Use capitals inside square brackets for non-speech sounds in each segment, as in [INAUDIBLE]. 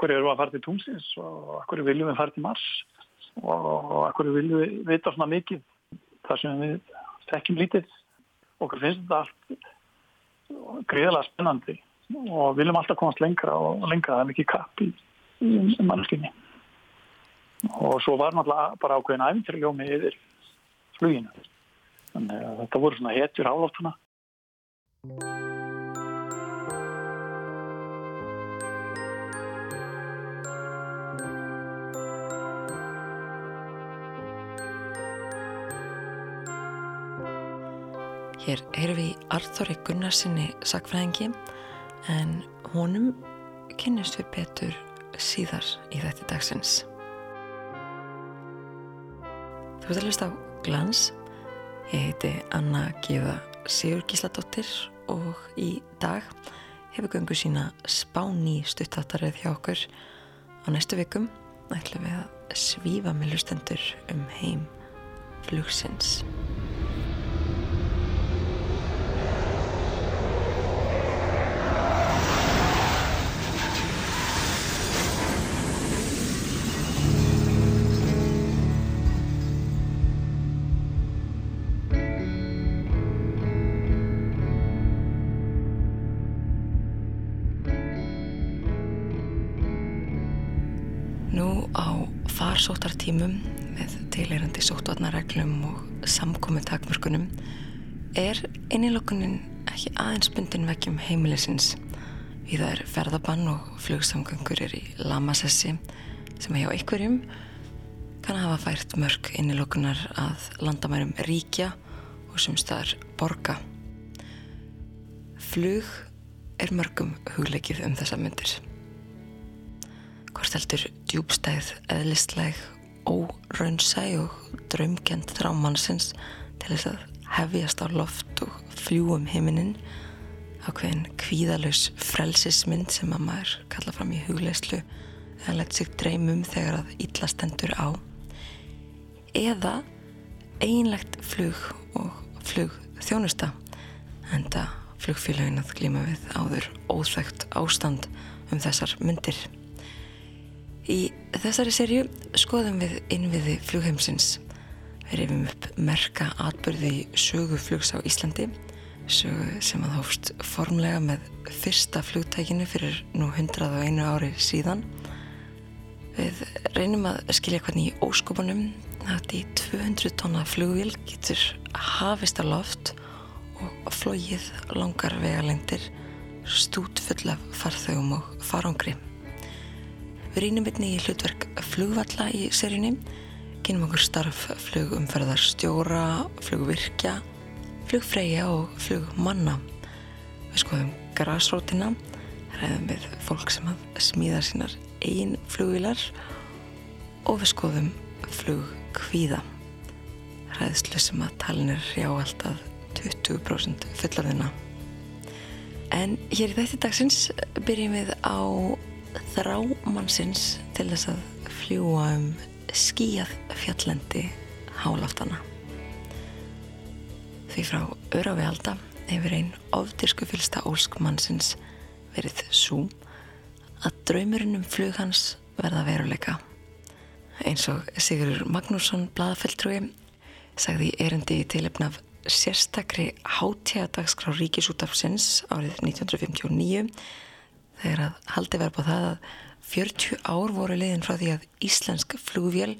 akkur eru að fara til tungsins og akkur viljum við fara til Mars og akkur viljum við vita svona mikið þar sem við tekjum lítið. Okkur finnst þetta allt greiðilega spennandi og viljum alltaf komast lengra og lengra. Það er mikið kapp í, í mannskinni og svo var náttúrulega bara ákveðin æfintryljómi yfir fluginu. Þannig að þetta voru svona hetjur áloftuna Hér heyrum við Arþóri Gunnarsinni sakfræðingi en honum kynnist við betur síðar í þetta dagsins. Þú ert að hlusta á Glans. Ég heiti Anna Gíða Sigur Gísladóttir og í dag hefur göngu sína spáni stuttattaröð hjá okkur. Á næstu vikum ætlum við að svífa með lustendur um heim flugsins. Farsóttartímum með tilherandi sóttvarnareglum og samkomi takmörkunum er innilokkunin ekki aðeins bundin vekkjum heimilisins. Við það er ferðabann og flugsamgöngur er í lamasessi sem hjá ykkurjum kann að hafa fært mörg innilokkunar að landamærum ríkja og sem staðar borga. Flug er mörgum hugleikið um þessa myndir hvort heldur djúbstæð, eðlistleg, óraunsæ og draumkend þrámannsins til þess að hefjast á loft og fljúum heiminin ákveðin kvíðalus frelsismynd sem að maður kalla fram í hugleislu eða lett sig dreymum þegar að ítlastendur á. Eða einlegt flug og flug þjónusta enda flugfélagin að glíma við áður óþægt ástand um þessar myndir Í þessari serju skoðum við innviði flugheimsins. Við reyfum upp merka atbyrði í söguflugs á Íslandi, sögu sem að hófst formlega með fyrsta flugtækinu fyrir nú 101 ári síðan. Við reynum að skilja hvernig í óskopunum að í 200 tonna flugvíl getur hafist á loft og flóið langar vegalengdir stút full af farþögum og farangri. Við rínum einni í hlutverk flugvalla í seríunni, kynum okkur starf flugumferðarstjóra, flugvirkja, flugfreyja og flugmanna. Við skoðum grásrótina, ræðum við fólk sem að smíða sínar einn flugvilar og við skoðum flugkvíða. Ræðslu sem að talin er hjá alltaf 20% fullarðina. En hér í þetta dagsins byrjum við á þrá mannsins til þess að fljúa um skíjað fjalllendi hálaftana. Því frá Öravealda hefur einn ofdirsku fylsta ósk mannsins verið svo að draumurinn um flug hans verða veruleika. Eins og Sigurur Magnússon bladafelltrúi sagði erindi í tilöfnaf sérstakri hátíðadagskrá Ríkisútafsins árið 1959 þegar að haldi verið på það að 40 ár voru leiðin frá því að íslensk flugvél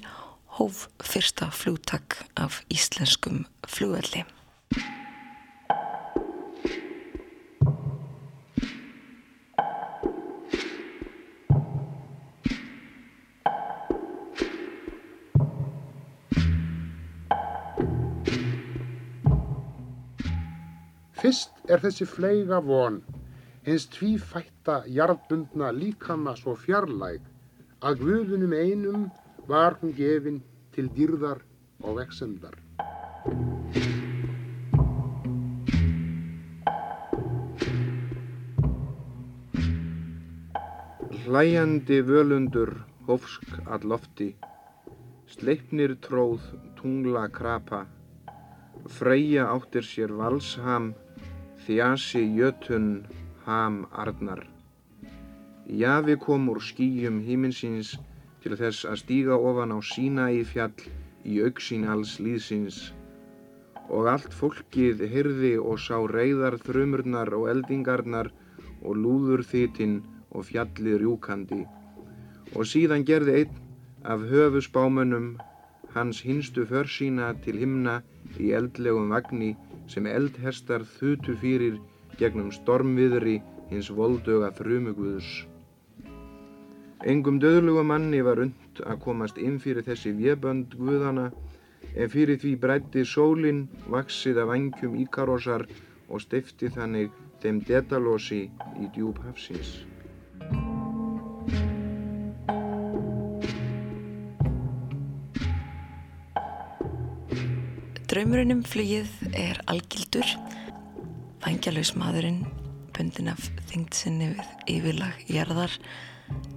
hóf fyrsta flugtak af íslenskum flugvelli. Fyrst er þessi fleiga von hins tvífætta jarðbundna líkama svo fjarlæg að Guðunum einum var hún gefin til dýrðar og vexendar. Hlæjandi völundur hófsk að lofti, sleipnir tróð tungla krapa, freyja áttir sér valsham, þjasi jötun ham arnar. Jafi kom úr skýjum híminsins til þess að stíga ofan á sína í fjall í auksín alls líðsins. Og allt fólkið hyrði og sá reyðar þrumurnar og eldingarnar og lúður þitinn og fjallið rjúkandi. Og síðan gerði einn af höfusbámönnum hans hinstu försína til himna í eldlegum vagni sem eldhestar þutu fyrir gegnum stormviðri hins voldöga þrumuguðs. Engum döðluga manni var und að komast inn fyrir þessi vébönd guðana en fyrir því brætti sólinn vaksið af vangjum íkarósar og stifti þannig þeim detalósi í djúb hafsins. Draumurinn um flugið er algildur. Vangjalauðs maðurinn, bundin af þingdsinni við yfirlag jarðar,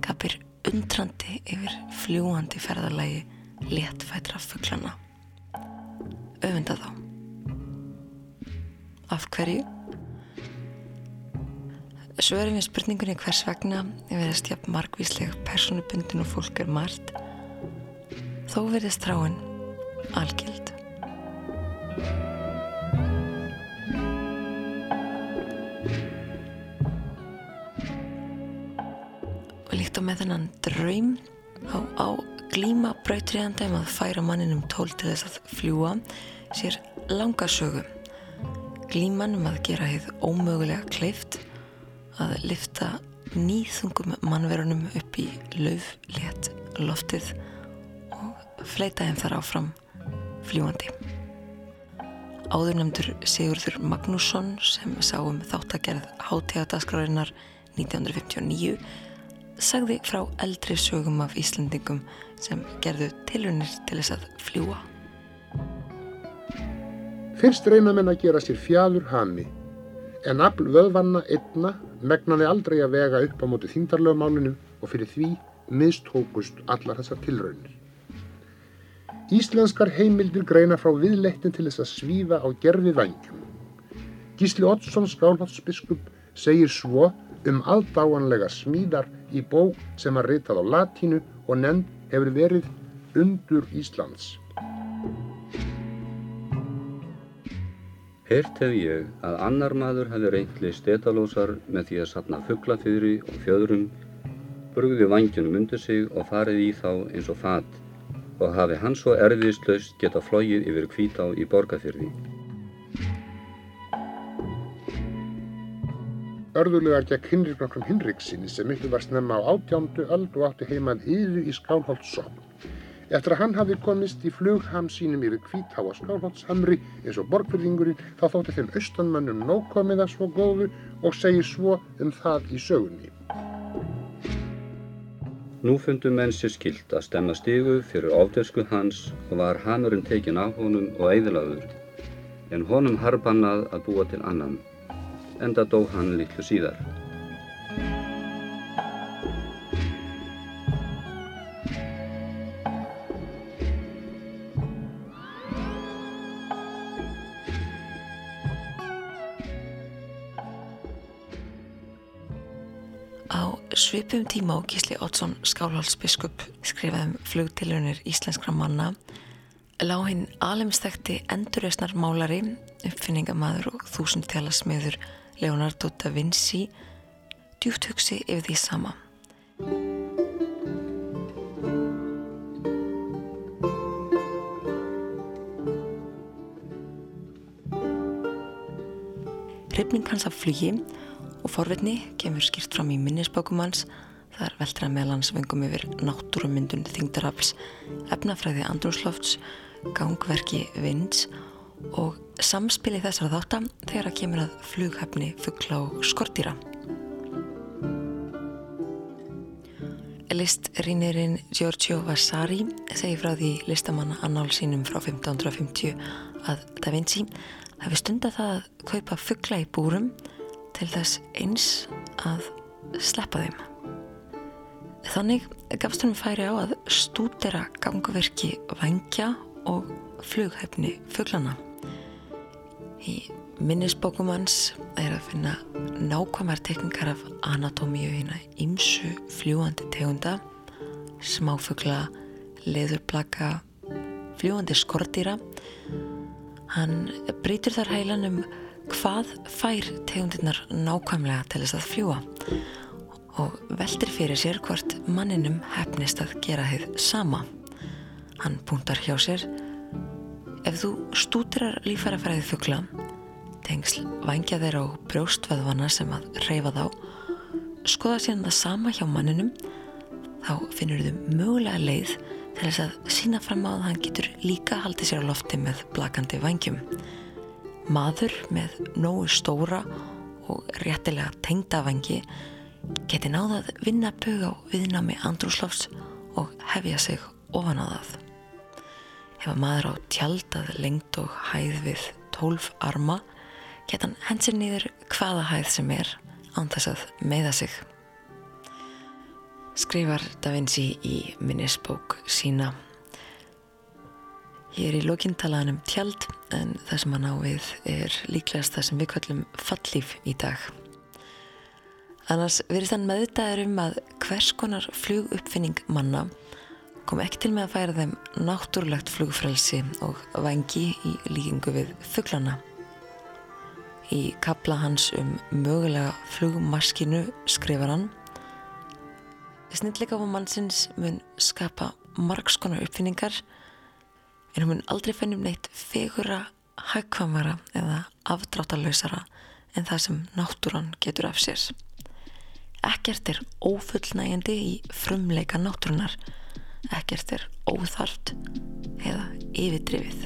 kapir undrandi yfir fljúandi ferðarlægi léttfætra fugglana. Öfunda þá. Af hverju? Svörum við spurningunni hvers vegna ef við erum stjafn margvísleg personubundin og fólk er margt, þó verðist þráinn algild. Og líkt á með þennan draum á, á glíma brautriðandum að færa manninum tól til þess að fljúa sér langa sögu. Glíman um að gera heið ómögulega kleift að lifta nýþungum mannverunum upp í lauflétt loftið og fleita þeim þar áfram fljúandi Áðurnemdur Sigurður Magnússon sem sá um þáttagerð hátíðadaskrárinnar 1959 sagði frá eldri sögum af Íslandingum sem gerðu tilunir til þess að fljúa. Fyrst reyna menn að gera sér fjadur hami, en afl vöðvanna einna megnaði aldrei að vega upp á móti þingdarlögmálinu og fyrir því mistókust allar þessar tilraunir. Íslenskar heimildir greina frá viðleittin til þess að svífa á gerfi vangjum. Gísli Oddsson skálhaldsbiskup segir svo um aðdáanlega smíðar í bók sem að ritað á latínu og nefnd hefur verið Undur Íslands. Hert hef ég að annar maður hefði reyndli stetalósar með því að sapna fugglafyrir og fjöðrum, brugði vangjunum undir sig og farið í þá eins og fat og hafi hann svo erfiðslaust geta flóið yfir kvítá í borgarfyrði. Örðulegar gekk Hinrik nokkrum Hinriksinni sem miklu var snemma á átjándu öld og átti heimað yðu í Skálholtssopn. Eftir að hann hafi komist í flugham sínum yfir kvítháa Skálholtshamri eins og borgfyrðingurinn þá þótti þeim austanmönnum nókomiða svo góðu og segir svo um það í sögunni. Nú fundu menn sér skilt að stemma stigu fyrir ofdösku hans og var hamurinn tekin af honum og eðlaður, en honum harbannað að búa til annan, enda dó hann litlu síðar. Svipum tíma og Gísli Oddsson skálhalsbiskup skrifaðum flugtilunir íslenskra manna lá hinn alemstekti endurreysnar málari, uppfinningamaður og þúsundtjala smiður Leonardo da Vinci djúft hugsi yfir því sama. Hrifning hans af flugi og forvitni kemur skýrt fram í minnisbókum hans þar veltra meðlans vengum yfir náttúrumyndun þingdarafls, efnafræði andrúslofts, gangverki vinds og samspili þessara þáttam þegar að kemur að flughefni, fuggla og skortýra. Listrýnirinn Giorgio Vasari segir frá því listamanna annál sínum frá 1550 að Da Vinci hafi stundað það að kaupa fuggla í búrum til þess eins að sleppa þeim. Þannig gafst hann færi á að stúdera gangverki vangja og flughefni fugglana. Í minnisbókum hans er að finna nákvæmar tekningar af anatómíu hérna ímsu fljúandi tegunda, smáfugla, leðurblaka, fljúandi skortýra. Hann breytur þar heilan um hvað fær tegundirnar nákvæmlega til þess að fljúa og veldir fyrir sér hvort manninum hefnist að gera þið sama. Hann punktar hjá sér Ef þú stútirar lífærafæraðið fuggla, tengsl vangja þeirra á brjóstvöðvana sem að reyfa þá, skoða síðan það sama hjá manninum, þá finnur þau mögulega leið til þess að sína fram á að hann getur líka haldið sér á lofti með blakandi vangjum. Maður með nógu stóra og réttilega tengda vangi geti náðað vinna bög á viðnámi andrúslofs og hefja sig ofan á það. Ef að maður á tjaldað lengt og hæð við tólf arma geta hann hensir nýður hvaða hæð sem er án þess að meiða sig. Skrifar Da Vinci í minnisbók sína. Ég er í lokintalaðan um tjald en það sem hann á við er líklegast það sem við kallum fallíf í dag. Annars verist hann meðutaður um að hvers konar fluguppfinning manna kom ekki til með að færa þeim náttúrulegt flugfrelsi og vangi í líkingu við fugglana. Í kapla hans um mögulega flugmaskinu skrifar hann Snillleika á mannsins mun skapa margskonar uppfinningar en hún mun aldrei fennum neitt fegura, hægkvamara eða afdráttalösara en það sem náttúran getur af sér. Ekkert er ófullnægjandi í frumleika náttúrunar ekkert er óþart eða yfirdrifið.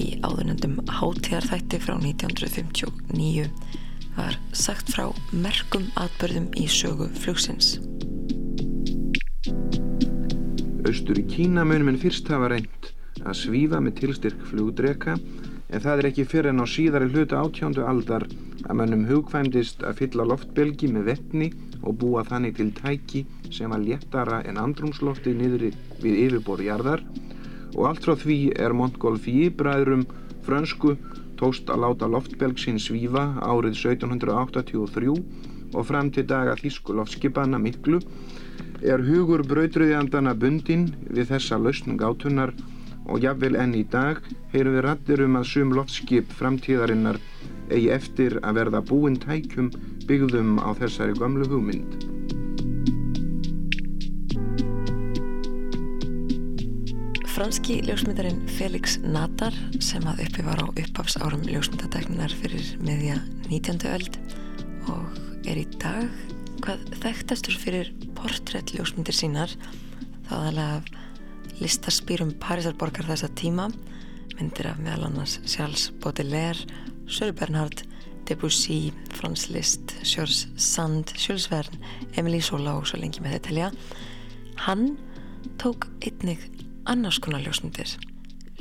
Í áðunendum hátíðarþætti frá 1959 var sagt frá merkum atbörðum í sögu flugsins. Austur í Kína munum en fyrst hafa reynd að svífa með tilstyrk flugdreka en það er ekki fyrir en á síðari hlutu átjándu aldar að mönnum hugkvæmdist að fylla loftbelgi með vettni og búa þannig til tæki sem var léttara en andrumslofti niður við yfirborðjarðar og allt frá því er Montgolfier bræðrum frönsku tóst að láta loftbelg sinn svífa árið 1783 og fram til daga þísku loftskipanna miklu er hugur brautriðjandana bundin við þessa lausnum gátunar og jafnvel enn í dag heyrum við rattir um að sum loftskip framtíðarinnar eigi eftir að verða búinn tækjum byggðum á þessari gamlu hugmynd. Franski ljósmyndarinn Felix Natar sem að uppi var á uppafsárum ljósmyndatekninar fyrir miðja 19. öld og er í dag hvað þekktastur fyrir portréttljósmyndir sínar þá aðalega listarspýrum Parísarborgar þessa tíma myndir af meðal annars Charles Baudelaire, Söru Bernhard Debussy, Frans Liszt Sjörs Sand, Jules Verne Emily Sola og svo lengi með þetta telja. Hann tók einnig annars konar ljósmyndir.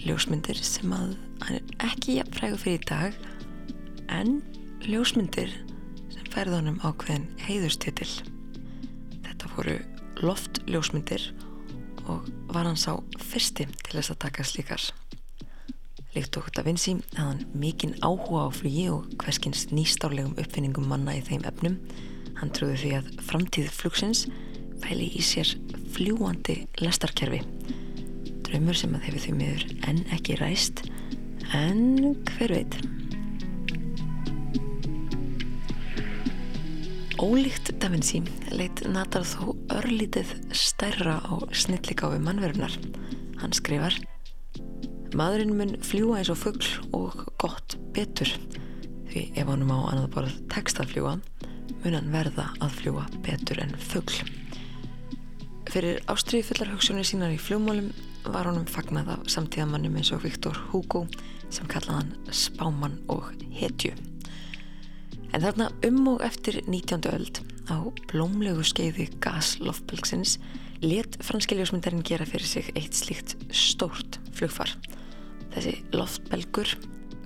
Ljósmyndir sem að hann er ekki jafnfrægu fyrir í dag en ljósmyndir sem færði honum ákveðin heiðurstitill þetta voru loftljósmyndir og var hann sá fyrsti til þess að taka slíkar. Líkt og Da Vinci hafði hann mikinn áhuga á flugi og hverskins nýstárlegum uppfinningum manna í þeim efnum. Hann trúði því að framtíð flugsins fæli í sér fljúandi lestarkerfi. Draumur sem að hefur því miður enn ekki ræst, en hver veit? Ólíkt Da Vinci leitt Natar þó örlítið stærra á snilligáfi mannverunar. Hann skrifar Maðurinn mun fljúa eins og fuggl og gott betur því ef hann má annað borð text að fljúa mun hann verða að fljúa betur en fuggl. Fyrir ástriði fullar hugsunni sínar í fljúmólum var honum fagnað af samtíðamannum eins og Viktor Hugo sem kallaði hann spáman og hetju. En þarna um og eftir 19. öld á blómlegu skeiði gasloftbelgsins let franski ljósmyndarinn gera fyrir sig eitt slíkt stórt flugfar. Þessi loftbelgur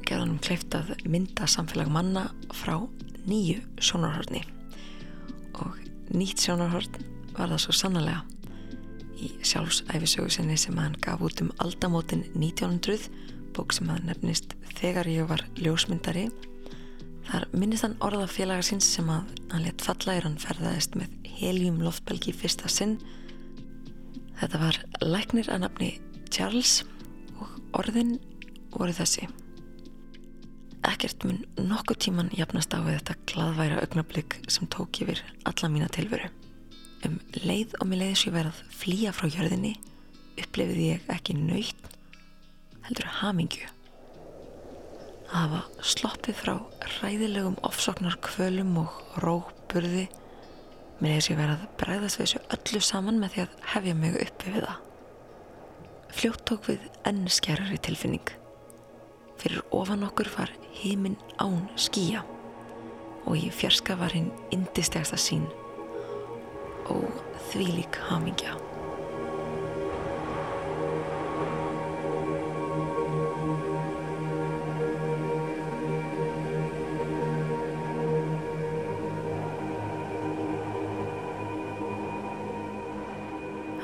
gerða hann um kleift að mynda samfélag manna frá nýju sjónarhörni og nýtt sjónarhort var það svo sannlega. Í sjálfsæfisögu sinni sem hann gaf út um aldamótin 1900, bók sem að nefnist Þegar ég var ljósmyndari, þar minnist hann orða félagar síns sem að hann let falla er hann ferðaðist með helium loftbelgi fyrsta sinn. Þetta var læknir að nafni Charles og orðin voru þessi. Ekkert mun nokkuð tíman jafnast á við þetta gladværa augnablík sem tók yfir alla mína tilveru. Um leið og mér leiði svo verið að flýja frá jörðinni upplifiði ég ekki nöytt heldur hamingju. Að hafa sloppið frá ræðilegum ofsoknar kvölum og róburði mér leiði svo verið að bræðast við þessu öllu saman með því að hefja mig uppi við það. Fljótt tók við ennskjærari tilfinning. Fyrir ofan okkur var heiminn án skýja og í fjerska var hinn indistegasta sín og þvílík hamingja.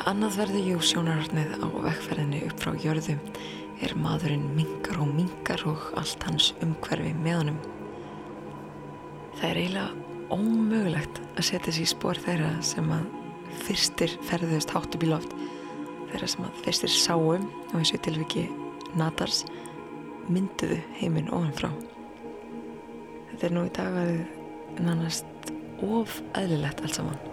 Annað verður jú sjónararnið á vekkferðinni upp frá jörðu er maðurinn mingar og mingar og allt hans umhverfi með honum. Það er eiginlega ómögulegt að setja sér í spór þeirra sem að fyrstir ferðust hátt upp í loft þeirra sem að fyrstir sáum og þessu tilviki natars mynduðu heiminn ofanfrá. Þetta er nú í dag að nánast of eðlilegt allt saman.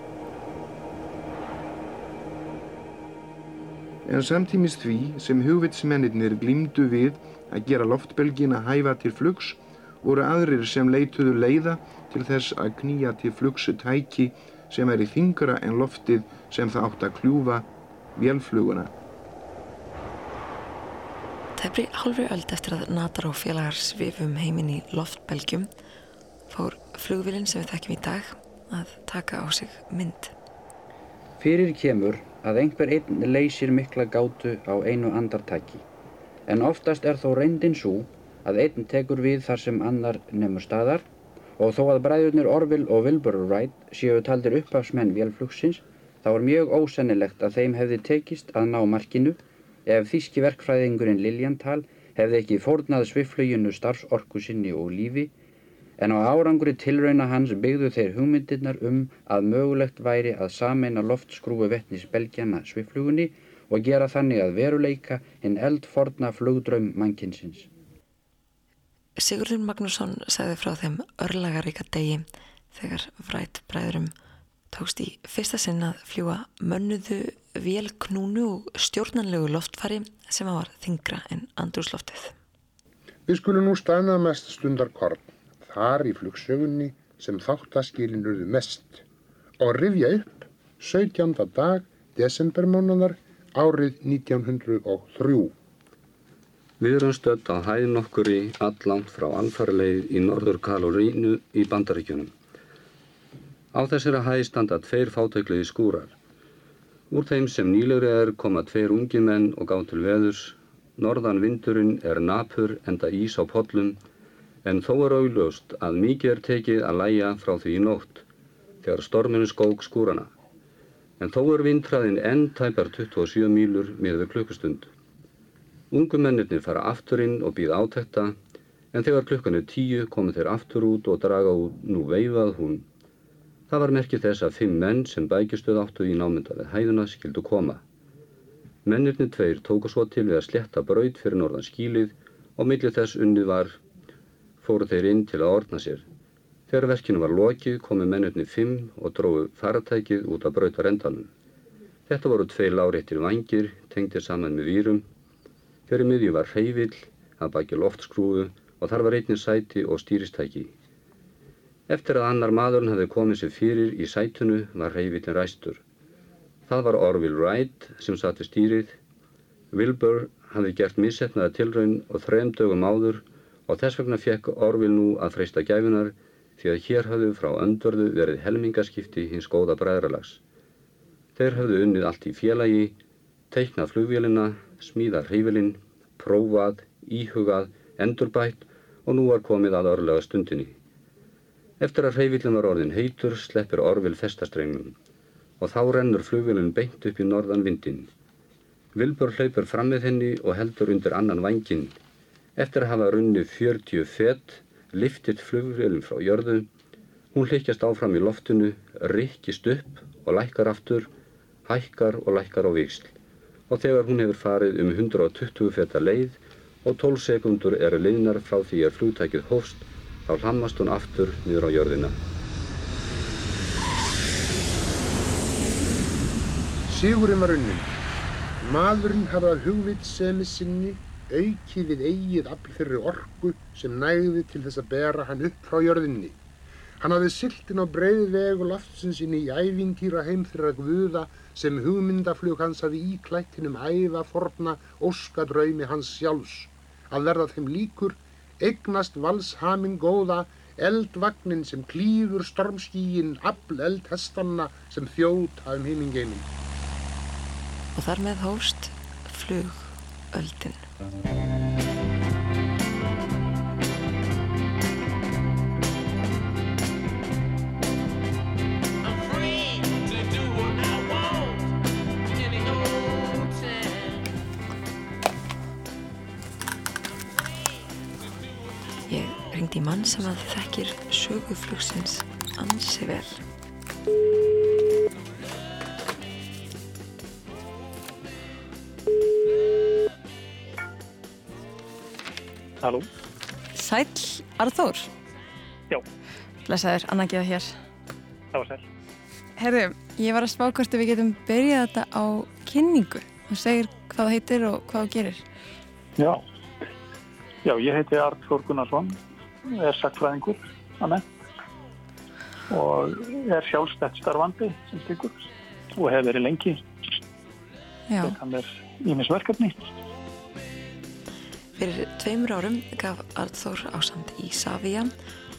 En samtímis því sem hugvitsmennir glýmdu við að gera loftbelgina hæfa til flugs voru aðrir sem leituðu leiða til þess að knýja til flugsu tæki sem er í þingra en loftið sem það átt að kljúfa vélfluguna. Tefri halvri öld eftir að Natar og félagar svifum heiminn í loftbelgjum fór flugvilinn sem við þekkjum í dag að taka á sig mynd. Fyrir kemur að einhver einn leysir mikla gátu á einu andartæki. En oftast er þó reyndin svo að einn tekur við þar sem annar nefnur staðar og þó að bræðurnir Orville og Wilbur Wright séu taldir uppafsmenn vélflugsins þá er mjög ósennilegt að þeim hefði tekist að ná markinu ef þíski verkfræðingurinn Liljantal hefði ekki fórnað svifluginu starfsorku sinni og lífi en á árangri tilrauna hans byggðu þeir hugmyndirnar um að mögulegt væri að sameina loftskrúu vettnis belgjana sviflugunni og gera þannig að veruleika hinn eldforna flugdraum mannkinsins. Sigurður Magnússon segði frá þeim örlagaríka degi þegar frætt bræðurum tókst í fyrsta sinn að fljúa mönnuðu vélknúnu og stjórnanlegu loftfari sem var þingra en andrúsloftið. Við skulum nú staðna mest stundar korn þar í flugsögunni sem þáttaskilin urðu mest og rifja upp 17. dag desembermánanar árið 1903. Við erum stödd á hæðin okkur í allangt frá alfarleið í norður Kalorínu í bandaríkjunum. Á þessari hæð standa tveir fátækliði skúrar. Úr þeim sem nýlegri er koma tveir ungi menn og gá til veðurs. Norðan vindurinn er napur enda ís á podlum En þó er augljóst að mikið er tekið að læja frá því í nótt, þegar storminu skók skúrana. En þó er vindræðin enn tæpar 27 mílur með við klukkustund. Ungumennirnir fara aftur inn og býða átækta, en þegar klukkan er tíu komu þeir aftur út og draga út nú veifað hún. Það var merkið þess að fimm menn sem bækjustuð áttu í námynda við hæðuna skildu koma. Mennirnir tveir tóku svo til við að sletta braud fyrir norðan skílið og millið þess unnið var fóru þeir inn til að orna sér. Þegar verkinu var lokið komu mennurni fimm og dróðu faratækið út að brauta rendanum. Þetta voru tvei láréttir vangir, tengtir saman með výrum. Fyrir miðju var hreyvill, að baki loftskrúfu og þar var einnig sæti og stýristæki. Eftir að annar maðurinn hefði komið sér fyrir í sætunu var hreyvillin ræstur. Það var Orville Wright sem satt við stýrið. Wilbur hafði gert missetnaða tilraun og þrem dögum áður og þess vegna fekk Orville nú að freysta gæfunar því að hér hafðu frá öndverðu verið helmingaskipti hins góða bræðralags. Þeir hafðu unnið allt í félagi, teiknað flugvélina, smíðað hrífilinn, prófað, íhugað, endurbætt og nú var komið að örlega stundinni. Eftir að hreyfillin var orðin heitur sleppir orvil festastreymum og þá rennur flugvilin beint upp í norðan vindin. Vilbur hlaupur fram með henni og heldur undir annan vangin. Eftir að hafa runni 40 fett, liftit flugvilin frá jörðu. Hún hlykjast áfram í loftinu, rikkist upp og lækkar aftur, hækkar og lækkar á viksl. Og þegar hún hefur farið um 120 fetta leið og 12 sekundur eru leiðnar frá því að flugtækið hófst, þá hlammast hún aftur niður á jörðina. Sigurinn var unnin. Maðurinn hafði að hugvitsemi sinni aukið við eigið afl þeirri orku sem nægði til þess að bera hann upp frá jörðinni. Hann hafði siltin á breið vegu loftsins inn í ævintýra heim þeirra guða sem hugmyndaflug hans hafði íklætt hinn um æða forna óskadraumi hans sjálfs. Að verða þeim líkur, eignast valshaminn góða, eldvagnin sem klýfur stormskíin, afl eldhestanna sem þjóta um heimingeinum og þar með hóst flugöldin. Ég ringdi í mann sem að þekkir söguflugsins ansi vel. Halló? Sæl, Arþór. Já. Lesaður, Anna Gíða hér. Það var sæl. Herðu, ég var að spá hvort við getum byrjað þetta á kynningu. Þú segir hvað það heitir og hvað það gerir. Já. Já, ég heiti Artur Gunnarsson, er sakfræðingur að menn og er sjálfstætt starfandi sem styggur og hefur verið lengi. Já. Þetta er ímisverkefni. Fyrir tveimur árum gaf Arþór ásand í Savia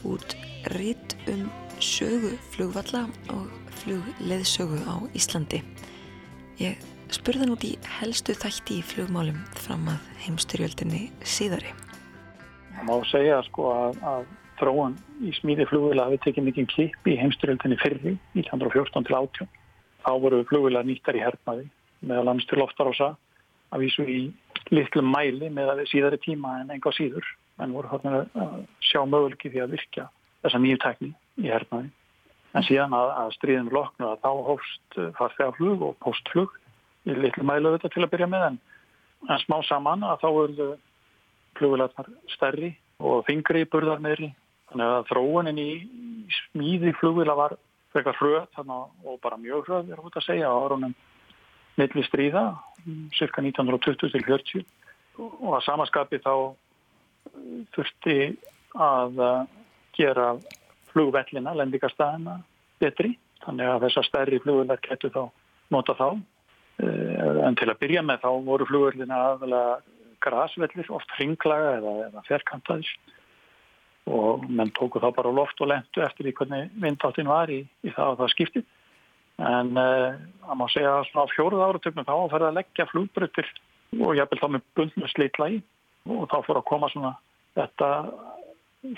út ritt um sögu flugvalla og flugleðsögu á Íslandi. Ég spurði hann út í helstu þætti í flugmálum fram að heimstyrjöldinni síðari. Það má segja sko að, að þróan í smíði flugvila hafi tekið mikið klipp í heimstyrjöldinni fyrri 1914 til 18. Þá voru flugvila nýttar í hernaði meðal annars til loftarása að vísu í litlu mæli með að við síðari tíma en enga síður en voru hann að sjá möguleiki því að virkja þessa nýju tækni í hernaði. En síðan að, að stríðin loknu að þá hófst farþegaflug og postflug í litlu mælu þetta til að byrja með en, en smá saman að þá verðu flugvilarnar stærri og þingri burðar meðri. Þannig að þróunin í smíði flugvila var frekar hröð og bara mjög hröð er hótt að segja á árunum milli stríða, cirka 1920 til 40 og að samaskapi þá þurfti að gera flugvellina, lendikastæðina betri, þannig að þessar stærri flugvellar getur þá nota þá. En til að byrja með þá voru flugvellina aðalega grasvellir, oft hringlaga eða, eða fjerkantaðis og menn tóku þá bara loft og lendu eftir því hvernig vindáttin var í, í það og það skiptið en það uh, má segja að svona á fjóruð áratögnum þá færði að leggja flugbruttir og jáfnvel þá með bundnu slitlægi og þá fór að koma svona þetta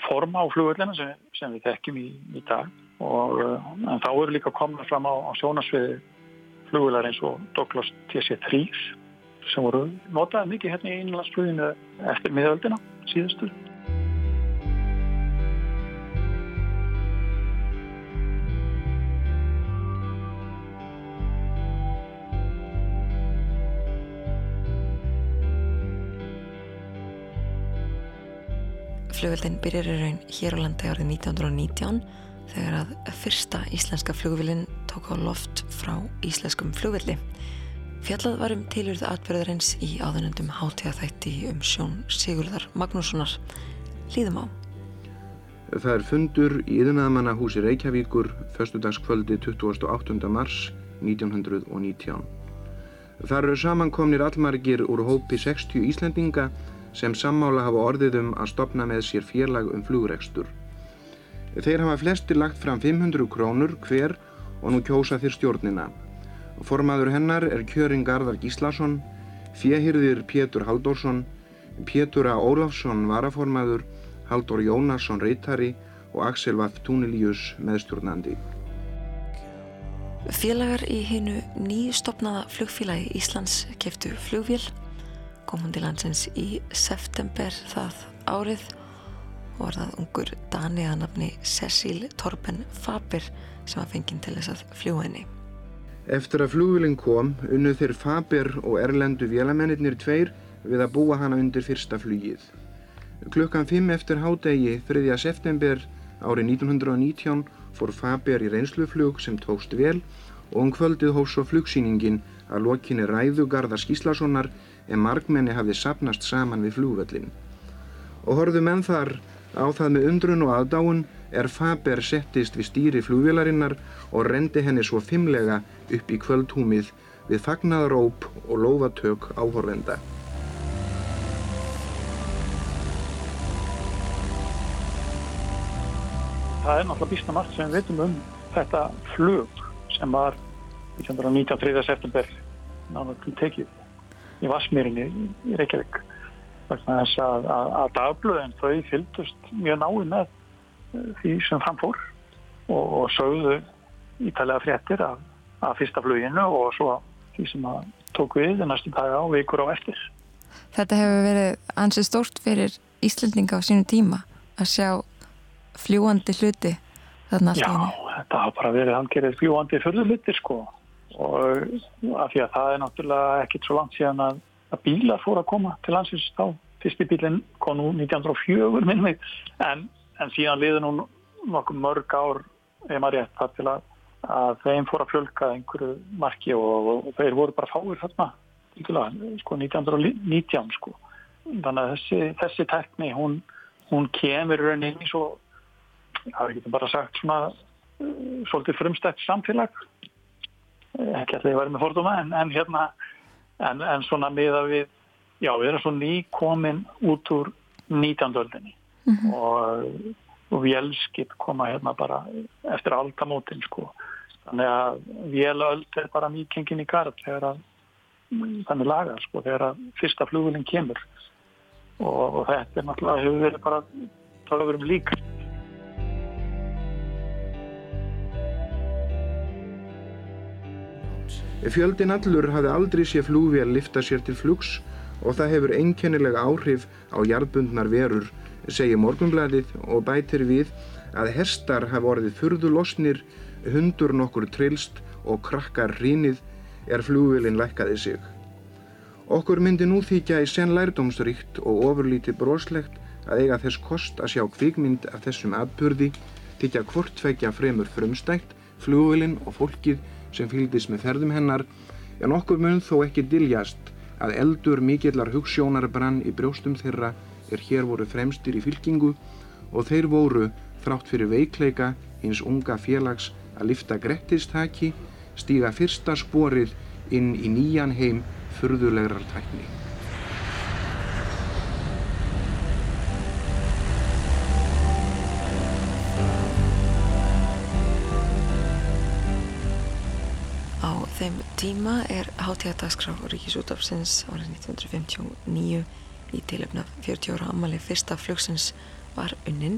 form á flugvöldina sem, sem við þekkjum í, í dag. Og uh, en þá eru líka komið fram á, á sjónasviði flugvöldar eins og Douglas TC-3 sem voru notaði mikið hérna í innlandsfluginu eftir miðöldina síðustu Flugveldin byrjar í raun hér á landi árið 1919 þegar að fyrsta íslenska flugvillin tók á loft frá íslenskum flugvilli. Fjallað var um tilurð atbyrðarins í áðunendum hátíðaþætti um sjón Sigurðar Magnússonar. Líðum á. Það er fundur í yðnaðamanna húsi Reykjavíkur förstudagskvöldi 28. mars 1919. Það eru samankomnir allmargir úr hópi 60 Íslendinga sem sammála hafa orðið um að stopna með sér félag um flugrekstur. Þeir hafa flestir lagt fram 500 krónur hver og nú kjósa þér stjórnina. Formaður hennar er Kjöring Garðar Gíslason, fjehirðir Pétur Halldórsson, Pétur A. Ólafsson varaformaður, Halldór Jónasson reytari og Axel Vaff Túnilíus meðstjórnandi. Félagar í hinnu nýstopnaða flugfélagi Íslands keftu flugvél, komum til landsins í september það árið og var það ungur Dani að nafni Cecil Torben Faber sem var fenginn til þess að fljúa henni. Eftir að flugvélinn kom unnu þeir Faber og erlendu vélamennir tveir við að búa hana undir fyrsta flugið. Klukkan 5 eftir hádegi 3. september árið 1919 fór Faber í reynsluflug sem tókst vel og um kvöldið hófs svo flugsýningin að lokinni ræðu Garðar Skíslasonar en margmenni hafði sapnast saman við flugvöllin. Og horfðu menn þar á það með undrun og aðdáun er Faber settist við stýri flugvélarinnar og rendi henni svo fimmlega upp í kvöldhúmið við fagnaðaróp og lófatök áhorvenda. það er náttúrulega býsta margt sem við veitum um þetta flug sem var 1919. september náttúrulega tekið í Vasmýrinni í Reykjavík vegna þess að, að, að dagblöðin þau fylgdust mjög náið með eh, því sem framfór og, og sögðu ítalega fréttir af, af fyrsta fluginu og svo því sem að tók við næstu daga og vikur á eftir. Þetta hefur verið ansið stórt fyrir Íslandinga á sínu tíma að sjá fljúandi hluti þarna alltaf? Já, þetta hafa bara verið hangerið fljúandi förðulutir sko og af því að það er náttúrulega ekkit svo langt síðan að, að bílar fór að koma til landsins þá. Fyrsti bílinn kom nú 1904 minnum mig en, en síðan liði nú nokkuð mörg ár ef maður rétt þar til að, að þeim fór að fjölka einhverju marki og, og, og þeir voru bara fáir þarna sko 1919 sko. Þannig að þessi, þessi tekni hún, hún kemur rauninni í svo það er ekki bara sagt svona uh, svolítið frumstætt samfélag ekki að það verði með fordóma en, en hérna en, en svona miða við já við erum svo nýkomin út úr 19. öldinni mm -hmm. og, og vélskip koma hérna bara eftir aldamótin sko þannig að vélöld er bara mýkengin í garð þegar að þannig lagar sko þegar að fyrsta flugulinn kemur og, og þetta er náttúrulega hefur verið bara tala um líka Fjöldin allur hafði aldrei sé flúvél lifta sér til flugs og það hefur einkennilega áhrif á jarðbundnar verur, segir Morgunblæðið og bætir við að herstar hafi orðið fyrðu losnir, hundur nokkur trilst og krakkar hrínið er flúvélinn lækkaði sig. Okkur myndi nú þykja í sen lærdómsríkt og ofurlítið broslegt að eiga þess kost að sjá kvikmynd af þessum atbyrði, þykja hvort tvekja fremur frumstækt, flúvélinn og fólkið sem fylgdist með ferðum hennar en okkur mun þó ekki diljast að eldur mikillar hugssjónar brann í brjóstum þeirra er hér voru fremstir í fylkingu og þeir voru þrátt fyrir veikleika hins unga félags að lifta grettistaki, stíga fyrsta sporið inn í nýjan heim furðulegrar tækni. Tíma er hátíðadagskrá Ríkisútafsins árið 1959 í tilöfna 40 ára ammali fyrsta flugsins var unnin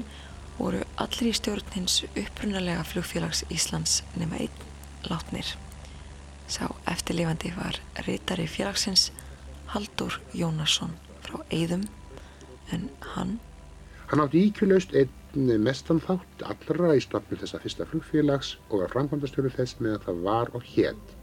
voru allir í stjórnins upprunalega flugfélags Íslands nema einn látnir. Sá eftirlifandi var reytari félagsins Haldur Jónasson frá Eidum en hann Hann átti íkjulaust einn mestan þátt allra í stofnum þessa fyrsta flugfélags og var framkvæmdastjóru þess með að það var og hétt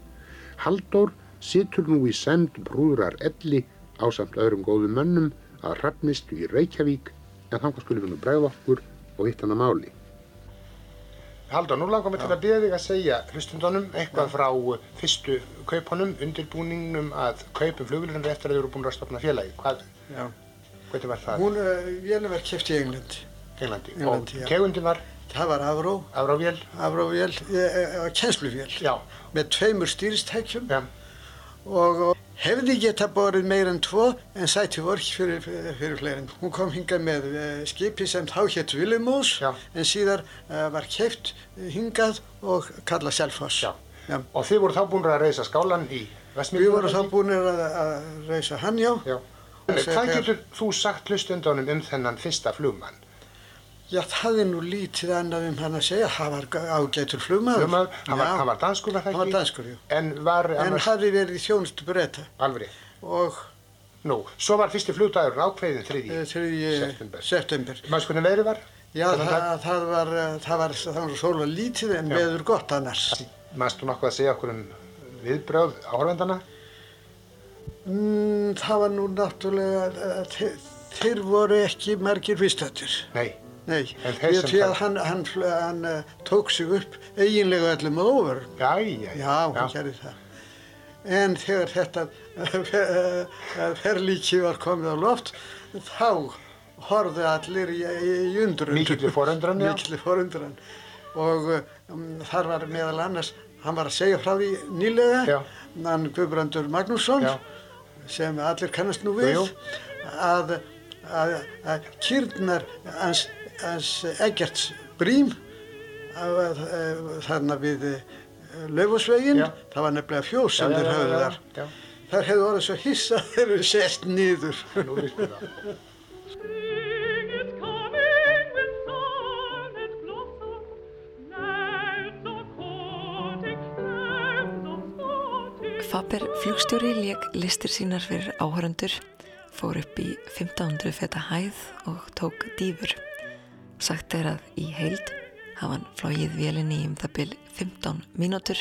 Halldór situr nú í send brúðrar elli á samt öðrum góðum mönnum að hrafnistu í Reykjavík en þannig skulum við nú bregða okkur og hitt hann að máli. Halldór, nú langar mér til að byrja þig að segja hlustundunum eitthvað frá fyrstu kaupunum, undirbúningnum að kaupum flugulunum eftir að þið eru búin að stopna félagi. Hvað, hvað var það? Hún, uh, vélum var kæft í England. Englandi. Englandi og tegundin var? Það var Avró. Avróvél? Avróvél, uh, kjensluvél. Já með tveimur stýristækjum ja. og hefði geta borið meir en tvo en sæti vork fyrir, fyrir, fyrir fleirin. Hún kom hingað með skipi sem þá hétt Vilumós ja. en síðar var kæft hingað og kallað Selfoss. Ja. Og þið voru þá búin að reysa skálan í Vestmílunum? Við vorum þá búin að, að reysa hann, já. Hvað getur þú sagt hlustundunum um þennan fyrsta flugmann? Já, það er nú lítið annað um hann að segja. Það var ágætur flugmaður. Flugmaður, hann var, hann var danskur var það ekki? Hann var danskur, já. En var. En hafi verið í þjónustu breyta. Alveg. Og... Nú, svo var fyrsti flugdagurinn ákveðin 3. september. september. Maður skoðin veðri var? Já, það, það var, það var, það var svolítið lítið en veður gott annars. Maður stú nokkuð að segja okkur um viðbröð áhörvendana? Mm, það var nú náttúrulega, þeir voru ekki margir viðstættir. Nei. Nei, ég því að hann, hann, hann uh, tók sig upp eiginlega öllum að ofur. Já, já, já. Já, hann gerði það. En þegar þetta [LAUGHS] ferlíki var komið á loft, þá horfðu allir í, í undrun. Mikillir forundran, já. Mikillir forundran. Og um, þar var meðal annars, hann var að segja frá því nýlega, hann Guðbrandur Magnússon, já. sem allir kannast nú við, jú. að, að, að kýrnar hans hans Eggerts Brím þarna við eh, Laufosveginn, það var nefnilega fjós sem þeir höfðu þar. Þar hefðu orðið svo hissa þegar við sest nýður. Nú við það. Faber flugstjóri leik listir sínar fyrir áhöröndur, fór upp í 1500 feta hæð og tók dýfur. Sagt er að í heild hafa hann flóið vélinni í um það byl 15 mínútur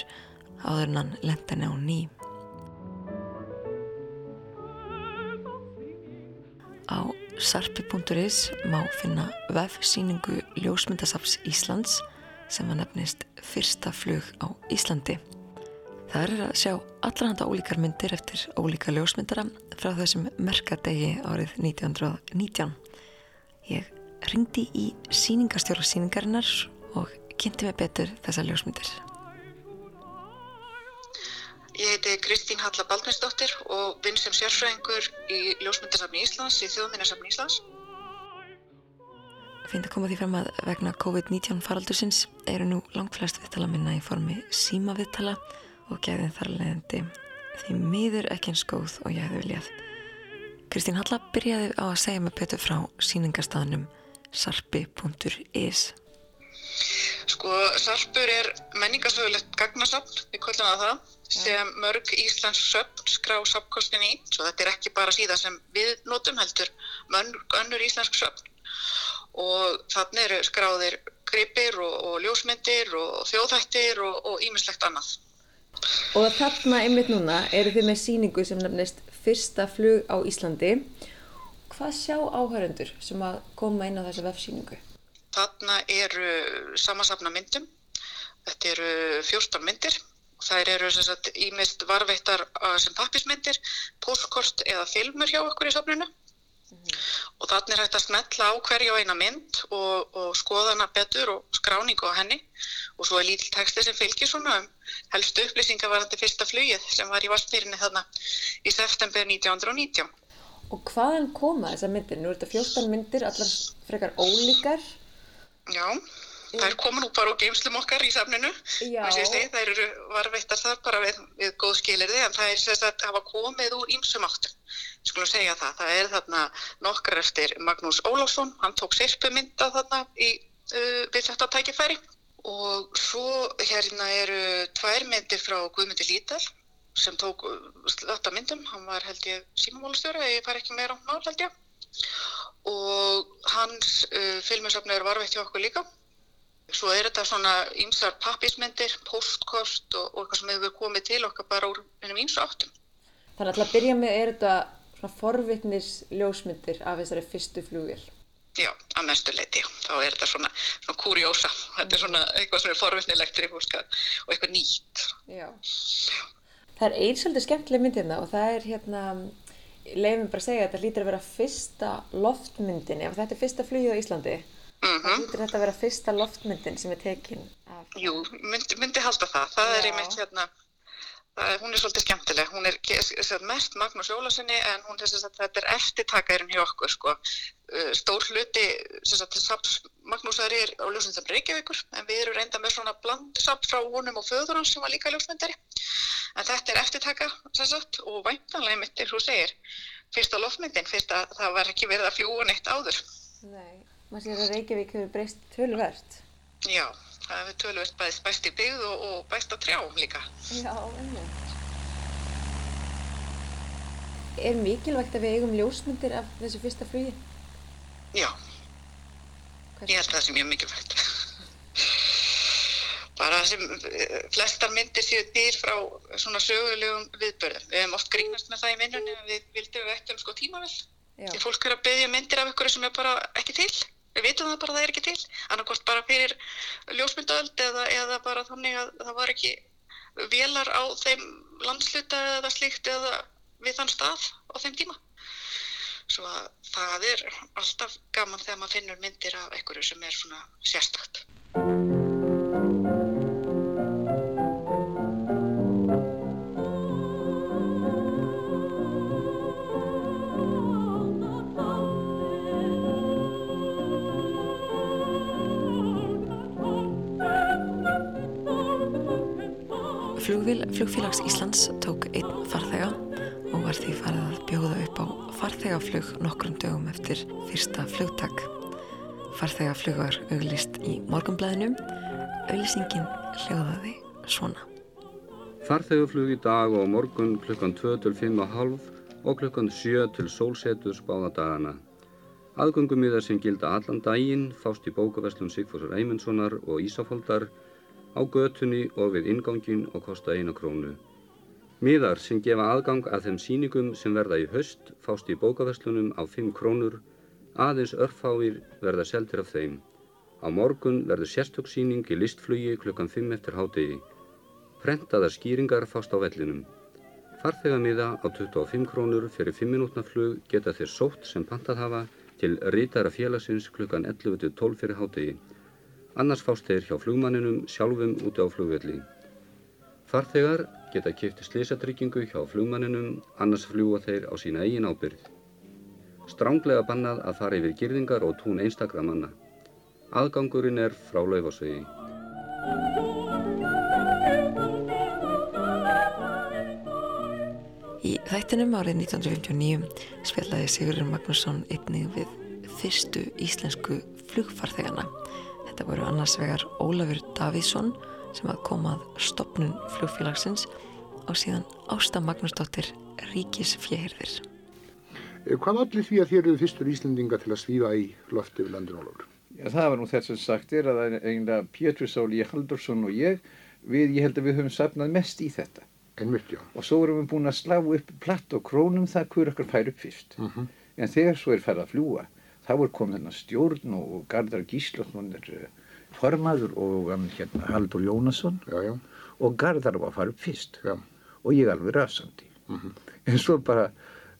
áður en hann lendi henni á ný. Á sarpi.is má finna vefsýningu Ljósmyndasaps Íslands sem var nefnist fyrsta flug á Íslandi. Það er að sjá allranda ólíkar myndir eftir ólíka ljósmyndara frá þessum merkadegi árið 1919. Ég ringdi í síningastjóra síningarinnar og kynnti mig betur þessa ljósmyndir. Ég heiti Kristín Halla Baldvinsdóttir og vinn sem sérfræðingur í Ljósmyndarsafni Íslands, í Þjóðminnarsafni Íslands. Fynd að koma því fram að vegna COVID-19 faraldursins eru nú langflest viðtala minna í formi síma viðtala og gæðin þar leðandi því miður ekki eins góð og ég hefði viljað. Kristín Halla byrjaði á að segja mig betur frá síningarstaðnum sarpi.is Sko, Sarpur er menningarsögulegt gagnasafn, við kvöldum að það, sem mörg Íslands söfn skrá sapkostin í, svo þetta er ekki bara síðan sem við notum heldur, mörg önnur Íslensk söfn. Og þannig eru skráðir gripir og, og ljósmyndir og þjóðhættir og ímislegt annað. Og þarna einmitt núna eru þið með síningu sem nefnist Fyrsta flug á Íslandi hvað sjá áhöröndur sem að koma inn á þessu vefsýningu? Þarna eru samansafna myndum. Þetta eru 14 myndir. Það eru ímest varveittar sem pappismyndir, postkort eða filmur hjá okkur í safninu. Mm -hmm. Og þannig er hægt að smetla á hverju eina mynd og, og skoða hana betur og skráningu á henni. Og svo er lítill texti sem fylgir svona um helstu upplýsingar varandi fyrsta flugið sem var í Vastmýrinni þarna í september 1919. Og hvaðan koma þessar myndir? Nú er þetta 14 myndir, allar frekar ólíkar. Já, það er komin út bara úr geimslum okkar í samninu. Það eru varveittar þar bara við, við góð skilirði en það er þess að hafa komið úr ímsum áttum. Skulum segja það. Það er þarna nokkar eftir Magnús Ólásson, hann tók sirpumynda þarna í, uh, við þetta tækifæri. Og svo hérna eru tvær myndir frá Guðmundi Lítal sem tók þetta myndum, hann var held ég símamálustjóri, ég fær ekki meira á mál held ég. Og hans uh, filmusafni er varveitt hjá okkur líka. Svo er þetta svona ímsar pappismyndir, postkost og, og eitthvað sem hefur komið til okkar bara úr einum ímsu áttum. Þannig að að byrja með er þetta svona forvittnis ljósmyndir af þessari fyrstu flugvél. Já, að mestu leiti, þá er þetta svona, svona kurjósa, þetta er svona eitthvað sem er forvittnilegt og eitthvað nýtt. Já Það er einn svolítið skemmtileg myndina og það er hérna, leiðum bara að segja að þetta lítir að vera fyrsta loftmyndin, ef þetta er fyrsta flugið á Íslandi, mm -hmm. þá lítir þetta að vera fyrsta loftmyndin sem er tekin af... Jú, myndi, myndi halda það, það Já. er einmitt hérna, það, hún er svolítið skemmtileg, hún er mest Magnús Jólasinni en hún, að þetta er eftirtakaðurinn hjá okkur sko, uh, stór hluti, Magnúsar er á ljósmyndam Reykjavíkur en við erum reynda með svona blandsapp frá honum og föður hans sem var líka ljósmyndari. En þetta er eftirtaka sagt, og væntanlega mitt er þú segir fyrsta lofmyndin, fyrst að það var ekki verið að fljúa neitt áður. Nei, Maður sér að Reykjavík hefur breyst tölverst. Já, það hefur tölverst bæst, bæst í byggð og, og bæst á trjám líka. Já, ennum. Er mikilvægt að við eigum ljósmyndir af þessu fyrsta flugi? Já, Hvers? ég held að það sé mjög mikilvægt. [LAUGHS] Bara sem eh, flestar myndir séu dýr frá svona sögulegum viðbörðum. Við hefum oft grínast með það í vinnunni að við vildum við eftir um sko tímavill. Því fólk er að byggja myndir af ykkur sem er bara ekki til. Við vitum það bara að það er ekki til. Annarkort bara fyrir ljósmyndaöld eða, eða bara þannig að það var ekki velar á þeim landsluta eða slíkt eða við þann stað á þeim tíma. Svo að það er alltaf gaman þegar maður finnur myndir af einhverju sem er svona sérstakt. Flugvél Flugfélags Íslands tók einn farþega og var því farið að bjóða upp á farþegaflug nokkrum dögum eftir fyrsta flugtak. Farþegaflugar auglist í morgunblæðinu, auglýsingin hljóðaði svona. Farþegaflug í dag og morgun klukkan 2 til 5.30 og klukkan 7 til sólsetus báða dagana. Aðgöngumíðar sem gilda allan daginn fást í bókaveslun Sigfúsar Eymundssonar og Ísafóldar á götunni og við ingangin og kosta eina krónu. Miðar sem gefa aðgang að þeim síningum sem verða í höst fást í bókaverslunum á 5 krónur, aðeins örfáir verða seldir af þeim. Á morgun verður sérstökssíning í listflugi klukkan 5 eftir hádegi. Prentaðar skýringar fást á vellinum. Farþegamiða á 25 krónur fyrir 5 minútna flug geta þeir sótt sem pantað hafa til rítara félagsins klukkan 11-12 fyrir hádegi. Annars fást þeir hjá flugmanninum sjálfum úti á flugvelli. Farþegar geta kipti slisatryggingu hjá flugmanninum, annars fljúa þeir á sína eigin ábyrð. Stránglega bannað að fara yfir girðingar og tún einstakra manna. Aðgangurinn er frá laufásvegi. Í þættinum árið 1959 spjallaði Sigurður Magnússon einnig við fyrstu íslensku flugfarþegana. Þetta voru annars vegar Ólafur Davíðsson sem að komað stopnun flugfélagsins og síðan Ásta Magnúsdóttir Ríkis fjehirðir. Eh, hvað allir því að þér eru fyrstur Íslendinga til að svífa í lofti við landin Ólafur? Já, það var nú þess að sagt er að eiginlega Pétur Sáli Haldursson og ég, við, ég held að við höfum sapnað mest í þetta. Einmitt, já. Og svo erum við búin að slá upp platt og krónum það hver okkar fær upp fyrst. Uh -huh. En þegar svo er færð að fljúa, þá er komið þennan stjórn og Gardar Gíslotn er uh, formaður og um, hérna Haldur Jónasson já, já. og Gardar var upp fyrst. Já. Og ég alveg rasandi. Uh -huh. En svo bara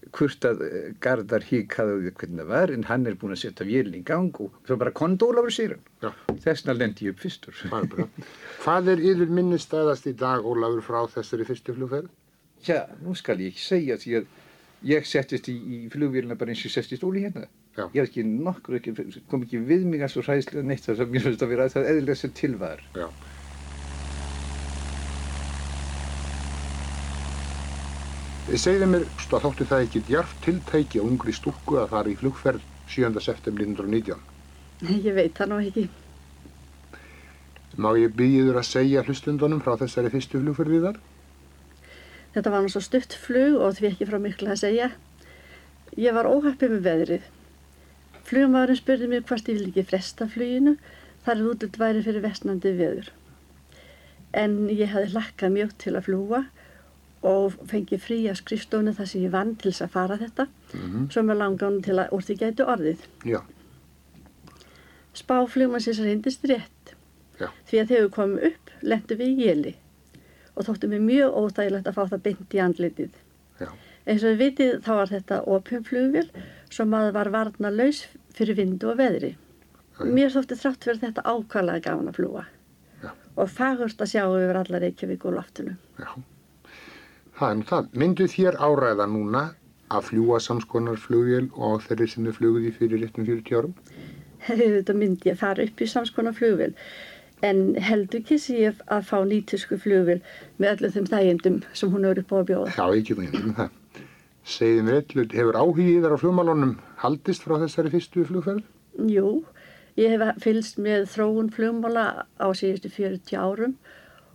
hvort að Gardar híkaði hvernig það var en hann er búin að setja vélni í gang og svo bara kondólafur sér hann þessna lendi ég upp fyrstur Hvað er yfir minnistæðast í dag Ólafur frá þessari fyrstu flugferð? Já, nú skal ég ekki segja því að ég settist í, í flugvélina bara eins og settist óli hérna Já. ég er ekki nokkur, ekki, kom ekki við mig að svo hræðslega neitt þess að mér finnst að vera það eðlilega sem til var Já. Segðu mér, stu að þóttu það ekki djarft tiltæki á ungri stúku að fara í flugferð 7. september 1919? Nei, [LAUGHS] ég veit það nú ekki. Má ég byggiður að segja hlustundunum frá þessari fyrstu flugferðið þar? Þetta var svo stutt flug og því ekki frá miklu að segja. Ég var óhappið með veðrið. Flugumæðurinn spurði mér hvort ég vil ekki fresta fluginu þar er útlut væri fyrir vestnandi veður. En ég hafði hlakkað mjög til að fljúa og fengi frí að skrifstofni þar sem ég vann til þess að fara þetta mm -hmm. sem er langánu til að því gætu orðið. Já. Spáflugmannsins reyndist rétt Já. því að þegar við komum upp lendum við í jeli og þóttum við mjög óþægilegt að fá það beint í andlitið. Já. Eins og við vitið þá var þetta opjumflugvél sem að var varna laus fyrir vindu og veðri. Já. Mér þótti þrátt fyrir þetta ákvæmlega gafan að fljúa Já. og fagurst að sjá yfir alla Reykjavík og loftinu. Já. Það er nú það. Myndu þér áræða núna að fljúa samskonar flugvél og þeirri sem þau fluguði fyrir réttum 40 árum? [LAUGHS] Þetta myndi ég fara upp í samskonar flugvél en heldur ekki sé að fá nýtusku flugvél með öllum þeim þægindum sem hún eru á að bjóða. Já, ekki það um það. Segðum við öllu, hefur áhugið þar á flugmálunum haldist frá þessari fyrstu flugferð? Jú, Ég hef fylgst með þróun flugmála á síðustu 40 árum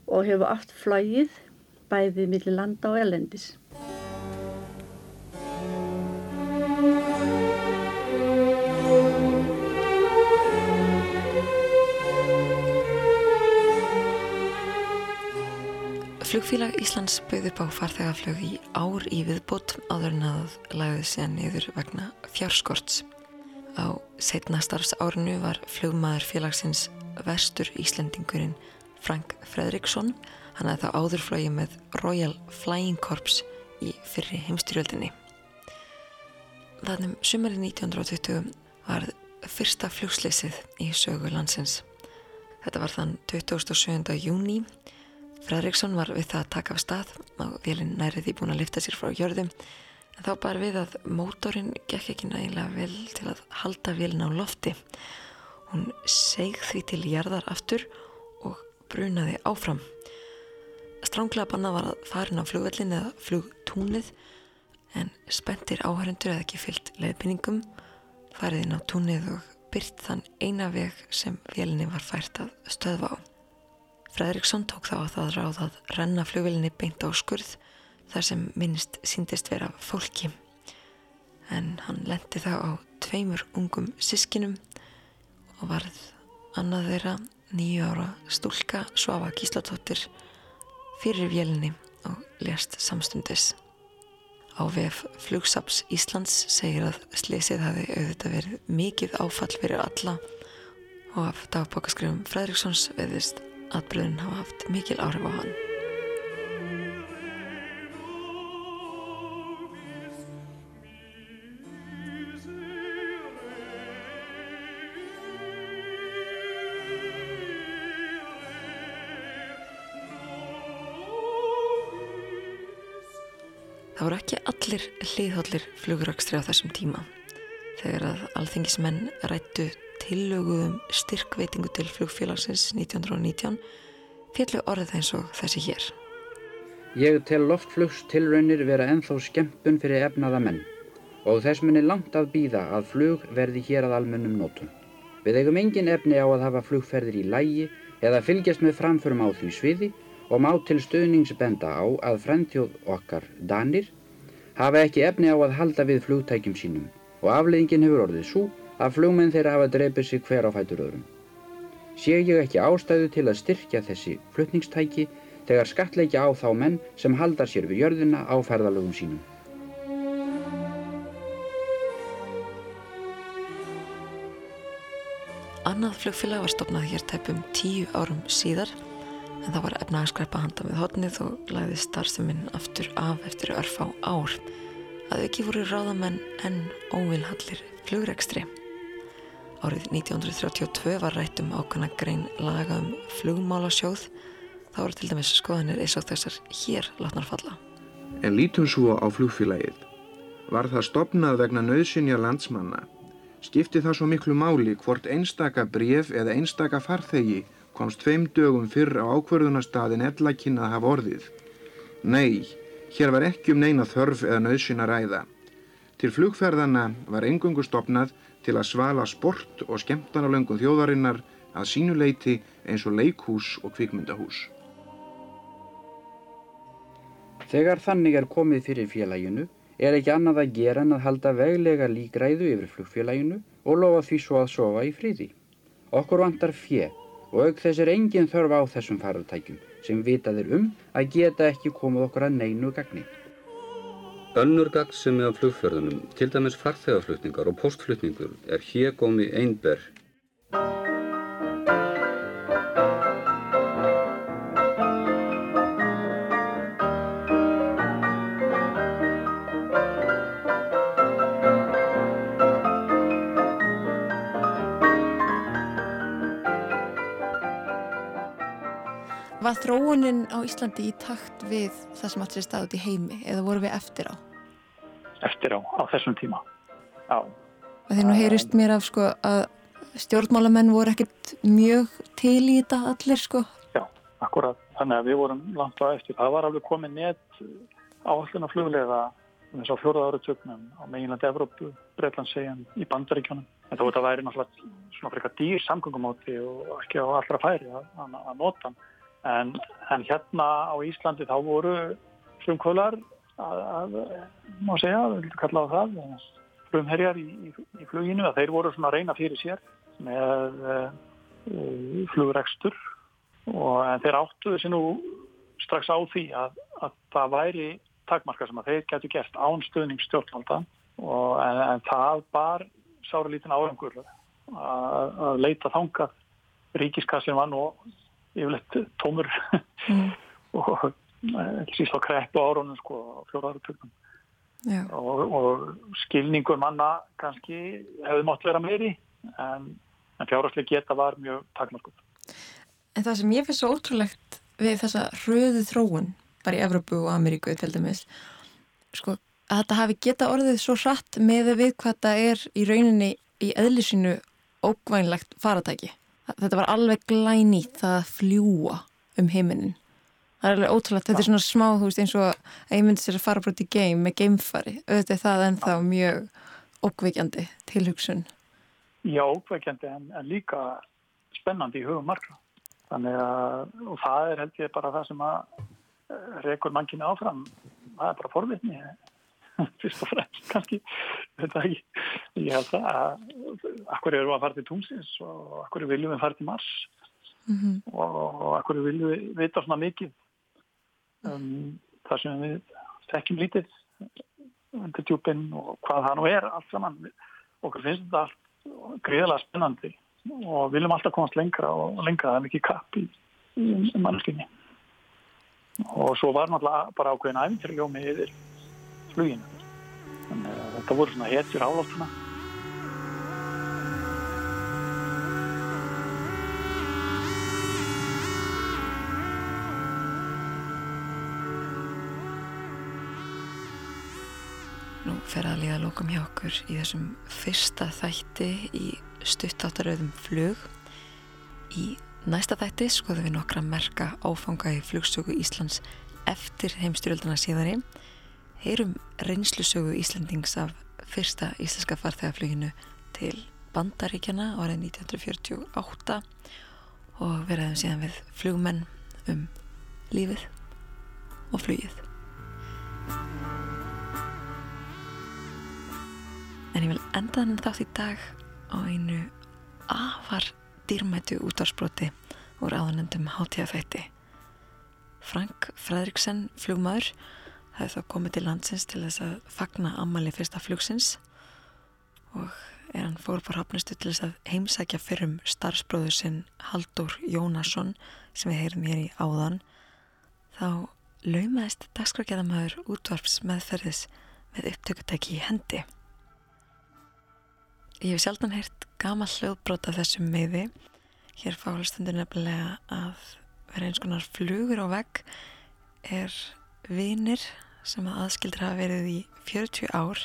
og hefur aft flagið bæðið millir landa og elendis. Flugfélag Íslands byggði upp á farþegaflög í ár í viðbót áður en að lagði sér niður vegna fjárskorts. Á setna starfsárinu var flugmaður félagsins vestur Íslendingurinn Frank Fredriksson. Hann hefði þá áðurflögi með Royal Flying Corps í fyrri heimstyrjöldinni. Þannig sumarið 1920 var fyrsta flugsleysið í sögu landsins. Þetta var þann 27. júni Fredriksson var við það að taka af stað og vélinn nærið því búin að lifta sér frá jörðum en þá bara við að mótorinn gekk ekki nægilega vel til að halda vélinn á lofti. Hún seg því til jarðar aftur og brunaði áfram. Stránglega banna var að farin á flugvellin eða flugtúnið en spendir áhörundur eða ekki fyllt leðpinningum farið inn á túnið og byrt þann eina veg sem vélinni var fært að stöðva á. Fredriksson tók þá að það ráð að renna flugvelinni beint á skurð þar sem minnst síndist vera fólki. En hann lendi þá á tveimur ungum sískinum og varð annað þeirra nýju ára stúlka Svafa Gíslatóttir fyrir vélinni og lést samstundis. Á VF Flugsaps Íslands segir að slesið hafi auðvitað verið mikið áfall fyrir alla og af dagbókaskrifum Fredrikssons veðist atbyrðin hafa haft mikil áhrif á hann. Það voru ekki allir hliðhóllir flugrakstri á þessum tíma. Þegar að alþingismenn rættu tillöguðum styrkveitingu til flugfélagsins 1919 fjallu orðið eins og þessi hér. Ég tel loftflugs tilraunir vera enþá skemmtun fyrir efnaða menn og þess minni langt að býða að flug verði hér að almennum nótum. Við eigum engin efni á að hafa flugferðir í lægi eða fylgjast með framförum á því sviði og má til stöðningsbenda á að frendjóð okkar Danir hafa ekki efni á að halda við flugtækjum sínum og afleggingin hefur orðið svo að flugmenn þeirra hafa drefið sig hver á fætur öðrum. Sé ég ekki ástæðu til að styrkja þessi flutningstæki þegar skatleikja á þá menn sem haldar sér við jörðina á ferðalögum sínum. Annað flugfélag var stopnað hér tæpum tíu árum síðar en það var efnaðarskrepa handa við hodnið og læði starfsuminn aftur af eftir örfá ár að ekki voru ráðamenn en óvilhallir flugrekstri. Árið 1932 var rætt um ákvæmna grein laga um flugmálasjóð. Þá eru til dæmis skoðanir eins og þessar hér látnar falla. En lítum svo á flugfélagið. Var það stopnað vegna nöðsynja landsmanna? Skipti það svo miklu máli hvort einstaka bref eða einstaka farþegi komst tveim dögum fyrr á ákverðunarstaðin ellakinn að hafa orðið? Nei, hér var ekki um neina þörf eða nöðsyn að ræða. Til flugferðana var engungu stopnað til að svala sport og skemmtanalöngum þjóðarinnar að sínuleiti eins og leikhús og kvikmyndahús. Þegar þannig er komið fyrir félaginu er ekki annað að gera en að halda veglega líkræðu yfir flugfélaginu og lofa því svo að sofa í fríði. Okkur vantar fjö og auk þess er engin þörf á þessum farðartækjum sem vitaðir um að geta ekki komið okkur að neinu gagni. Önnur gagnsemi af flugfjörðunum, til dæmis farþegaflutningar og postflutningur, er hégómi einber. Var þróunin á Íslandi í takt við það sem allir staðið út í heimi eða voru við eftir á? Eftir á, á þessum tíma. Já. Þegar nú heyrist mér af sko að stjórnmálamenn voru ekkert mjög til í þetta allir sko. Já, akkurat. Þannig að við vorum langt á eftir. Það var alveg komið nétt áallina fluglega eins á fjóraða ára töknum á meginlandi Evrópu, Breitlandsegjan, í Bandaríkjónum en þó þetta væri náttúrulega svona frekar dýr samgöngumóti og ekki á allra færi að, að, nota en, en hérna á Íslandi þá voru frumkvölar má segja, við viljum kalla á það frumherjar í, í, í fluginu að þeir voru svona reyna fyrir sér með uh, flugrekstur. Og þeir áttu þessi nú strax á því að, að það væri takmarka sem að þeir getur gert án stöðning stjórnvalda. Og en, en það bar sára lítinn árangur að, að leita þangað. Ríkiskassin var nú yfirleitt tómur mm. [LAUGHS] og síst á kreppu árunum sko fjóraðarutökum og, og skilningur manna kannski hefði mátt vera meiri en, en fjárháslega geta var mjög takmarkuð. En það sem ég finnst svo ótrúlegt við þessa röðu þróun bara í Evrópu og Ameríku til dæmis sko að þetta hafi geta orðið svo hratt með við hvað það er í rauninni í eðlisínu ógvænlegt faratæki. Þetta var alveg glænýtt að fljúa um heiminin. Það er alveg ótrúlega, þetta er svona smá, þú veist, eins og að ég myndi sér að fara brot í game með gamefari. Auðvitað er það ennþá mjög ógveikjandi tilhugsun. Já, ógveikjandi en, en líka spennandi í hugum margra. Þannig að, og það er held ég bara það sem að eh, rekur mannkynni áfram. Það er bara forvitni [LAUGHS] fyrst og fremst kannski þetta ekki, ég held að akkur eru að fara til tómsins og akkur viljum við fara til Mars mm -hmm. og akkur viljum við vita svona mikið um, þar sem við þekkjum lítið undir djúpinn og hvað það nú er allt saman okkur finnst þetta allt greiðilega spennandi og viljum alltaf komast lengra og lengra það er mikið kapp í, í, mannskinni og svo var náttúrulega bara ákveðin æfintirljómi yfir fluginu. Þannig að þetta voru svona hetjur áláttuna. Fer að liða lókum hjá okkur í þessum fyrsta þætti í stuttátaröðum flug. Í næsta þætti skoðum við nokkra merka áfanga í flugstöku Íslands eftir heimstyrjöldana síðari heyrum reynslusögu Íslandings af fyrsta íslenska farþegafluginu til Bandaríkjana árið 1948 og verðum síðan við flugmenn um lífið og flugið. En ég vil enda þannig þátt í dag á einu afar dýrmætu útvarsbroti úr áðunendum hátíðafætti. Frank Fredriksen, flugmaður, er þá komið til landsins til þess að fagna ammali fyrsta flugsins og er hann fór på hafnustu til þess að heimsækja fyrrum starfsbróður sinn Haldur Jónasson sem við heyrum hér í áðan þá laumaðist dagskrakjaðamæður útvarps meðferðis með upptökutæki í hendi. Ég hef sjaldan heyrt gama hljóðbrota þessum meði. Hér fálustundur nefnilega að vera eins konar flugur á vegg er vinir sem að aðskildur hafa verið í 40 ár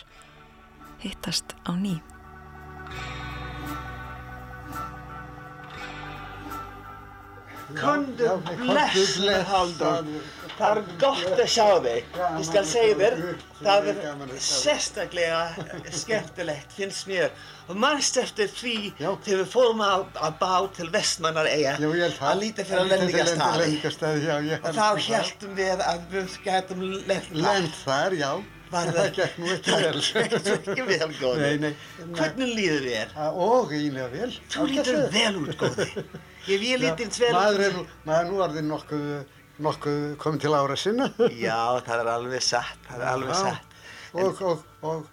hittast á ný. Kundu bless með Haldur. Það er gott að sjá þig. Ég skal segja þér, það er sérstaklega skemmtilegt, finnst mér. Og mannst eftir því þegar við fórum á, á bá til Vestmannar eiga að líta fyrir að lendingarstaði. Og þá heldum við að við gætum lent þar. Lent þar, já. Það gekk nú ekki vel. Það gekk ekki vel, góði. Nei, nei. Hvernig líður þér? Og ílega vel. Þú lítur vel út, góði. Ég vil lítið tverjum. Maður er nú, maður nú orðið nokkuð, nokkuð komið til ára sinna. [LAUGHS] Já, það er alveg satt, það er alveg satt. Og, og, og,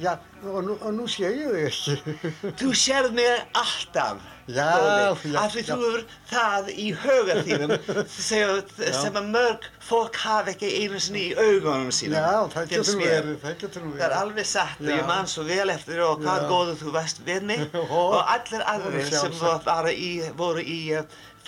já, og nú, og nú sé ég þig ekki. Þú sérð mig alltaf. Já, já. Af því þú hefur það í huga þínum [LAUGHS] sem að mörg fólk hafa ekki einu sinni í augunum sínum. Já, það getur verið, það getur verið. Það er alveg satt og ég man svo vel eftir og hvað góðu þú varst við mig [LAUGHS] og allir aðrir sem voru í, voru í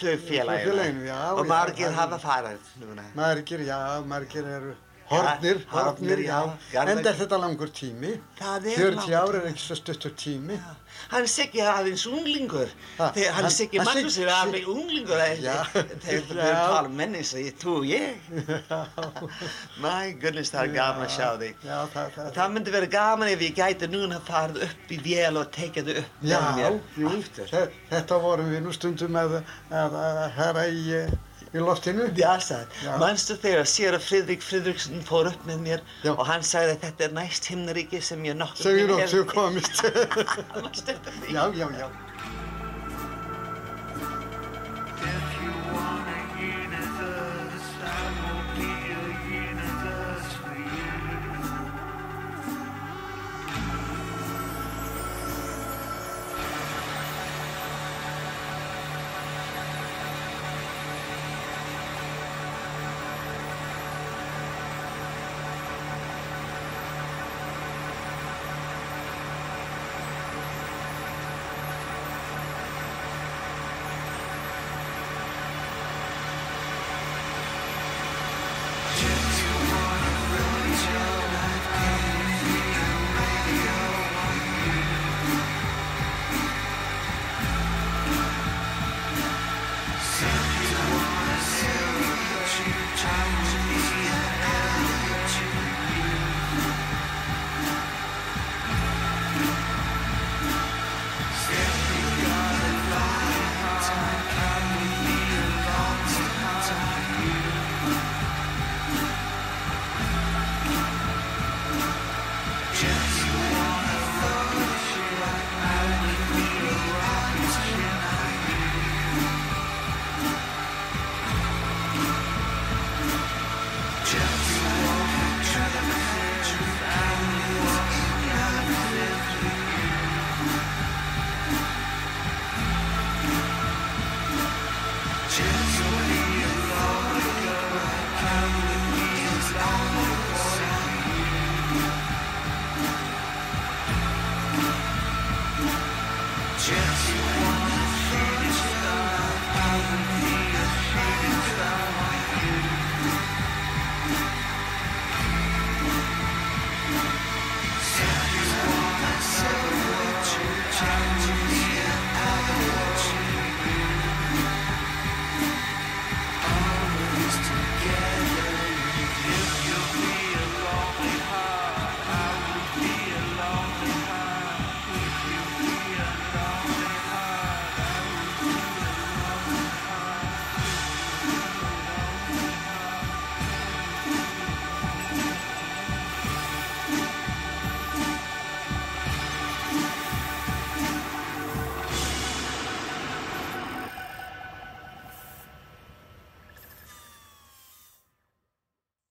flugfélaginu og margir hafa farið núna. Margir, já, margir eru Hornir, hornir, já. En er þetta langur tími? Það er langur tími. 40 ár er ekki svo stuttur tími. Hann er ekki aðeins unglingur. Hann er ekki Magnús er alveg unglingur. Þegar við tala um menni sem ég trú ég. My goodness, það er gaman að sjá þig. Það, myndi vera gaman ef ég gæti núna farið upp í vél og tekið þið upp með mér. Jú, þetta vorum við nú stundum að, að, að herra í í loftinu. Manstu þegar sér að Fridrik Fridriksson fór upp með mér Já. og hann sagði að þetta er næst himnaríki sem ég nokkur sem ég nokkur komist. Manstu þetta því? Já, já, já.